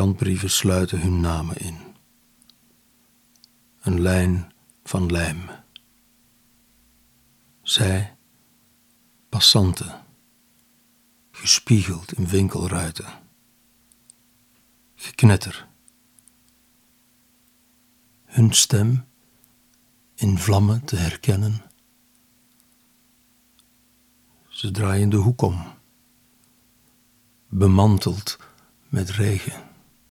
brandbrieven sluiten hun namen in. Een lijn van lijm. Zij, passanten, gespiegeld in winkelruiten. Geknetter. Hun stem in vlammen te herkennen. Ze draaien de hoek om, bemanteld met regen.